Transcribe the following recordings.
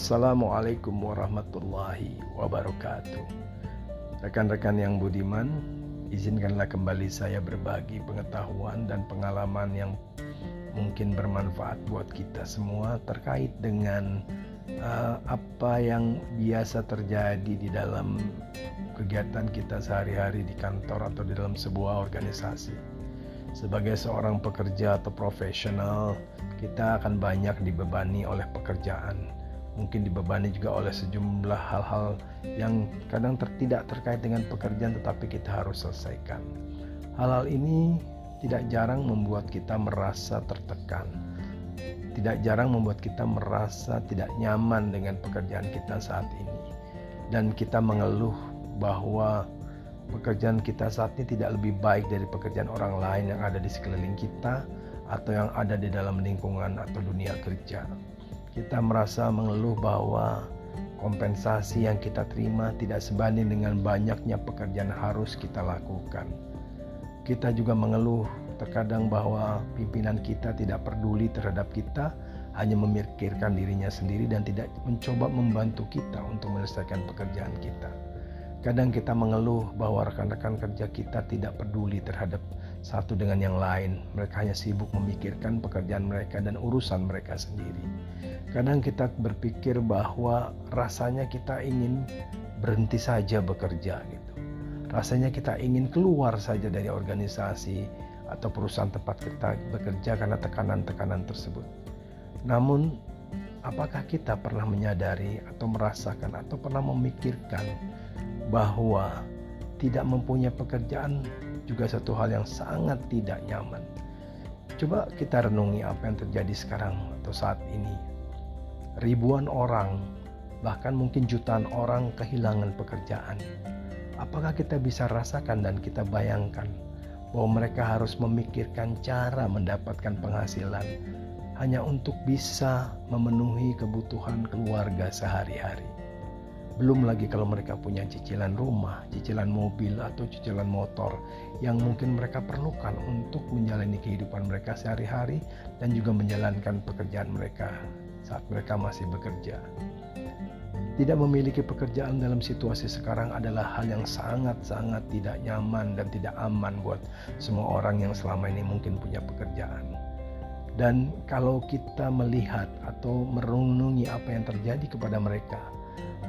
Assalamualaikum warahmatullahi wabarakatuh. Rekan-rekan yang budiman, izinkanlah kembali saya berbagi pengetahuan dan pengalaman yang mungkin bermanfaat buat kita semua terkait dengan uh, apa yang biasa terjadi di dalam kegiatan kita sehari-hari di kantor atau di dalam sebuah organisasi. Sebagai seorang pekerja atau profesional, kita akan banyak dibebani oleh pekerjaan mungkin dibebani juga oleh sejumlah hal-hal yang kadang tidak terkait dengan pekerjaan tetapi kita harus selesaikan. Hal-hal ini tidak jarang membuat kita merasa tertekan. Tidak jarang membuat kita merasa tidak nyaman dengan pekerjaan kita saat ini. Dan kita mengeluh bahwa pekerjaan kita saat ini tidak lebih baik dari pekerjaan orang lain yang ada di sekeliling kita atau yang ada di dalam lingkungan atau dunia kerja kita merasa mengeluh bahwa kompensasi yang kita terima tidak sebanding dengan banyaknya pekerjaan harus kita lakukan. Kita juga mengeluh terkadang bahwa pimpinan kita tidak peduli terhadap kita, hanya memikirkan dirinya sendiri dan tidak mencoba membantu kita untuk menyelesaikan pekerjaan kita. Kadang kita mengeluh bahwa rekan-rekan kerja kita tidak peduli terhadap satu dengan yang lain. Mereka hanya sibuk memikirkan pekerjaan mereka dan urusan mereka sendiri. Kadang kita berpikir bahwa rasanya kita ingin berhenti saja bekerja gitu. Rasanya kita ingin keluar saja dari organisasi atau perusahaan tempat kita bekerja karena tekanan-tekanan tersebut. Namun, apakah kita pernah menyadari atau merasakan atau pernah memikirkan bahwa tidak mempunyai pekerjaan juga satu hal yang sangat tidak nyaman. Coba kita renungi apa yang terjadi sekarang atau saat ini. Ribuan orang, bahkan mungkin jutaan orang kehilangan pekerjaan. Apakah kita bisa rasakan dan kita bayangkan bahwa mereka harus memikirkan cara mendapatkan penghasilan hanya untuk bisa memenuhi kebutuhan keluarga sehari-hari? Belum lagi kalau mereka punya cicilan rumah, cicilan mobil, atau cicilan motor yang mungkin mereka perlukan untuk menjalani kehidupan mereka sehari-hari dan juga menjalankan pekerjaan mereka saat mereka masih bekerja. Tidak memiliki pekerjaan dalam situasi sekarang adalah hal yang sangat-sangat tidak nyaman dan tidak aman buat semua orang yang selama ini mungkin punya pekerjaan. Dan kalau kita melihat atau merenungi apa yang terjadi kepada mereka,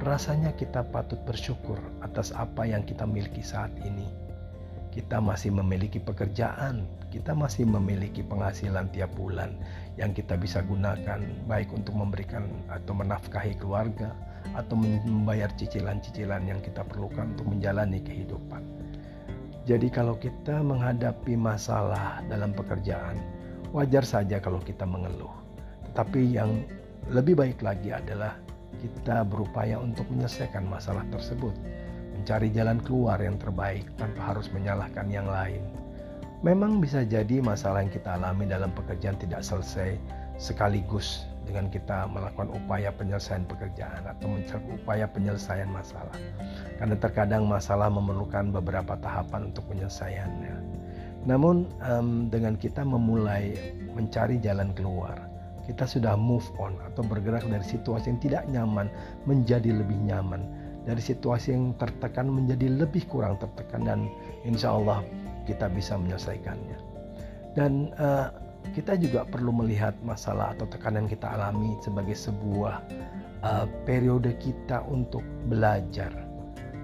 rasanya kita patut bersyukur atas apa yang kita miliki saat ini. Kita masih memiliki pekerjaan, kita masih memiliki penghasilan tiap bulan yang kita bisa gunakan baik untuk memberikan atau menafkahi keluarga atau membayar cicilan-cicilan yang kita perlukan untuk menjalani kehidupan. Jadi kalau kita menghadapi masalah dalam pekerjaan, wajar saja kalau kita mengeluh. Tetapi yang lebih baik lagi adalah kita berupaya untuk menyelesaikan masalah tersebut, mencari jalan keluar yang terbaik tanpa harus menyalahkan yang lain. Memang bisa jadi masalah yang kita alami dalam pekerjaan tidak selesai sekaligus dengan kita melakukan upaya penyelesaian pekerjaan atau mencari upaya penyelesaian masalah. Karena terkadang masalah memerlukan beberapa tahapan untuk penyelesaiannya. Namun dengan kita memulai mencari jalan keluar, kita sudah move on atau bergerak dari situasi yang tidak nyaman menjadi lebih nyaman. Dari situasi yang tertekan menjadi lebih kurang tertekan dan insya Allah kita bisa menyelesaikannya. Dan uh, kita juga perlu melihat masalah atau tekanan kita alami sebagai sebuah uh, periode kita untuk belajar.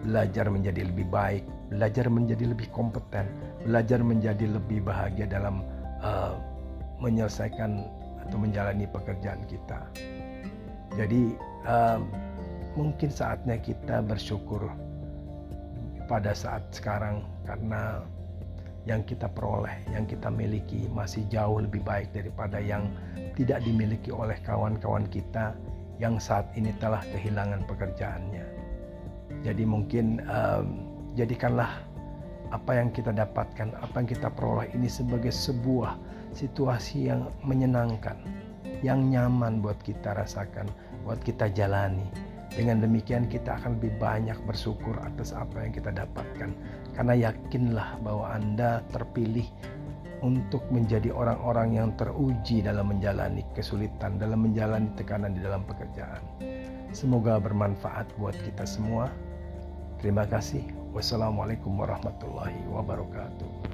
Belajar menjadi lebih baik belajar menjadi lebih kompeten belajar menjadi lebih bahagia dalam uh, menyelesaikan atau menjalani pekerjaan kita. Jadi um, mungkin saatnya kita bersyukur pada saat sekarang karena yang kita peroleh, yang kita miliki masih jauh lebih baik daripada yang tidak dimiliki oleh kawan-kawan kita yang saat ini telah kehilangan pekerjaannya. Jadi mungkin um, jadikanlah apa yang kita dapatkan, apa yang kita peroleh ini sebagai sebuah situasi yang menyenangkan, yang nyaman buat kita rasakan, buat kita jalani. Dengan demikian kita akan lebih banyak bersyukur atas apa yang kita dapatkan. Karena yakinlah bahwa Anda terpilih untuk menjadi orang-orang yang teruji dalam menjalani kesulitan, dalam menjalani tekanan di dalam pekerjaan. Semoga bermanfaat buat kita semua. Terima kasih. Wassalamualaikum warahmatullahi wabarakatuh.